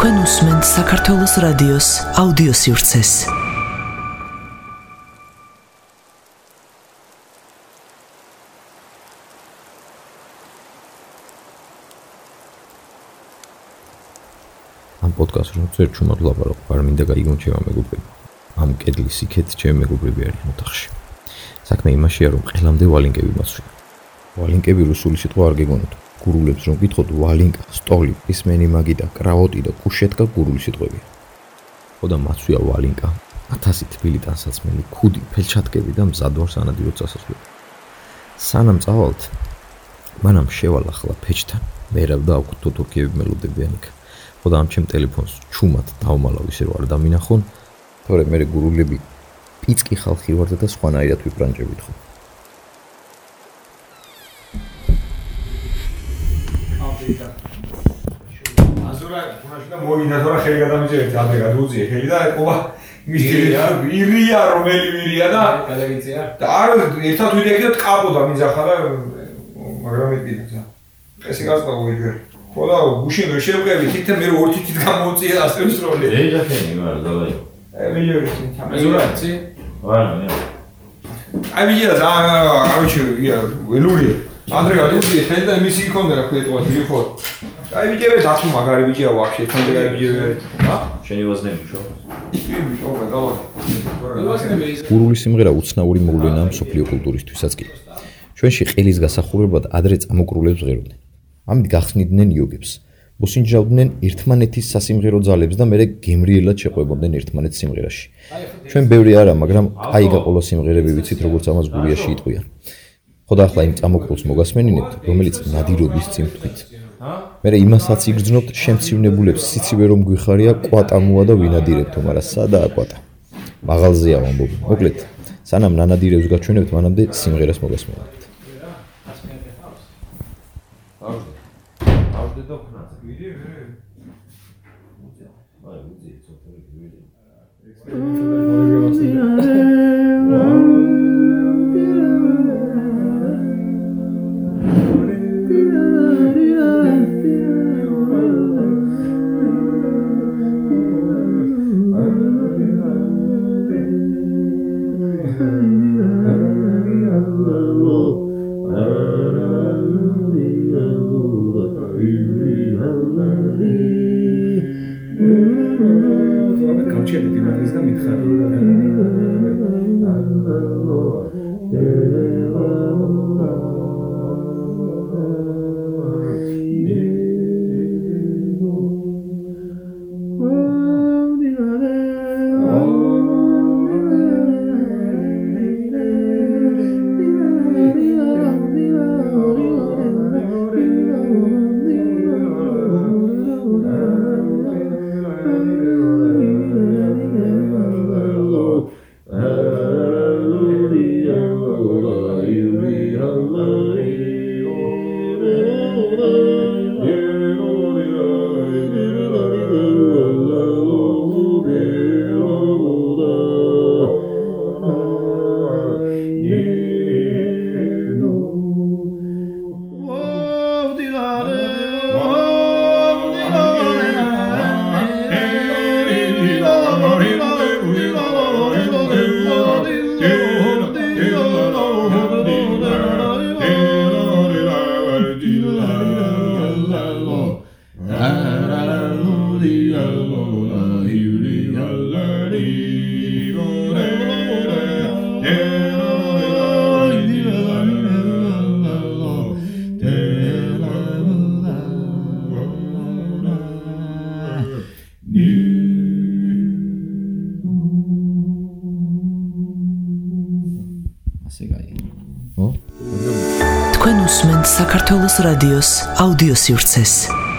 თქვენ უსმენთ საქართველოს რადიოს აუდიო სივრცეს. ამ პოდკასტს რომ წერ ჩუმად ლაპარაკ, არ მინდა გაიგონ ჩემო მეგობრებო. ამ კედლის იქეთ ჩემი მეგობრები არის ოთახში. საქმე იმაშია, რომ ყელამდე ვალინკები მასვია. ვალინკები რუსული სიტყვა არ გეგონოთ. გურულებს რომ გითხოთ ვალინკა, სტოლი, ისმენი მაგი და კრავოტი და კუშეტკა გურული სიტყვებია. ხოდა მასვია ვალინკა. 1000 თბილი ტანსაცმელი, ქუდი, ფელჩატკები და მზადვარ სანადირო წასასვლელი. სანამ წავალთ, მანამ შევალახლა ფეჩთან. მერავ და აქვთ თურქიები მელოდებიან იქ. ხოდა ამ ჩემ ტელეფონს ჩუმად დავმალავ ისე რომ არ დამინახონ. თორე მე გურულები პიცკი ხალხი ვარ და სხვანაირად ვიბრანჭებით ხო. აზურა, ფუნაში და მოინა თორა ხელი გადამიწერეთ, ადრე გადუუძიე ხელი და ყობა მისდია, ვირია რომელი ვირია და გადაგიწია. და არ ერთად ვიდექი და ტყაპოდა მიზახა და მაგრამ ეტყიდა. ესე გასწავ ვიდეო. ხოლა გუშინ ვერ შევყევი, თითე მე რო ორ თითით გამოუწია ასე უსროლე. ეჟახენი ვარ დაბაი. აი ვიდეო ისინი. აზურა, ცი? ვარ მე. აი ვიდეო და არუჩი ია ველურია. ანდრე გადუუძიე ხელი და მისი იქონდა რა ქვია ტყვა თვითონ. აი ვიდეო დათუ მაგარი ვიდეო ვაფშე, ხანდა გარი ვიდეო. ა? შენი ვაზნები ის გურული სიმღერა უცნაური მოვლენაა მსოფლიო კულტურისთვისაც კი. ჩვენში ყელის გასახურებად ადრე წამოკრულებს ღეროდნენ. ამით გახსნიდნენ იოგებს. მოსინჯავდნენ ერთმანეთის სასიმღერო ძალებს და მეორე გემრიელად შეყვებოდნენ ერთმანეთს სიმღერაში. ჩვენ ბევრი არა, მაგრამ აი გაყოლა სიმღერები ვიცით, როგორც ამას გურიაში იტყვიან. ხოდა ახლა იმ წამოკრულს მოგასმენინებთ, რომელიც ნადირობის წინ თქვით. მე იმასაც იგრძნობთ შემცივნებულებს სიცივე რომ გვიხარია კვატამოა და ვინადირებთო, მაგრამ სადაა კვატა? მაღალზეა ვამბობ. მოკლედ, სანამ ნანადირებს გაჩვენებთ, მანამდე სიმღერას მოგასმენინებთ. ავდე და ხნა. ვიდე ვიდე. აი ვიდე ცოტა ვიდე. გამჩიები დიმაგრის და მითხარი. საქართველოს რადიოს აუდიო სივრცეს.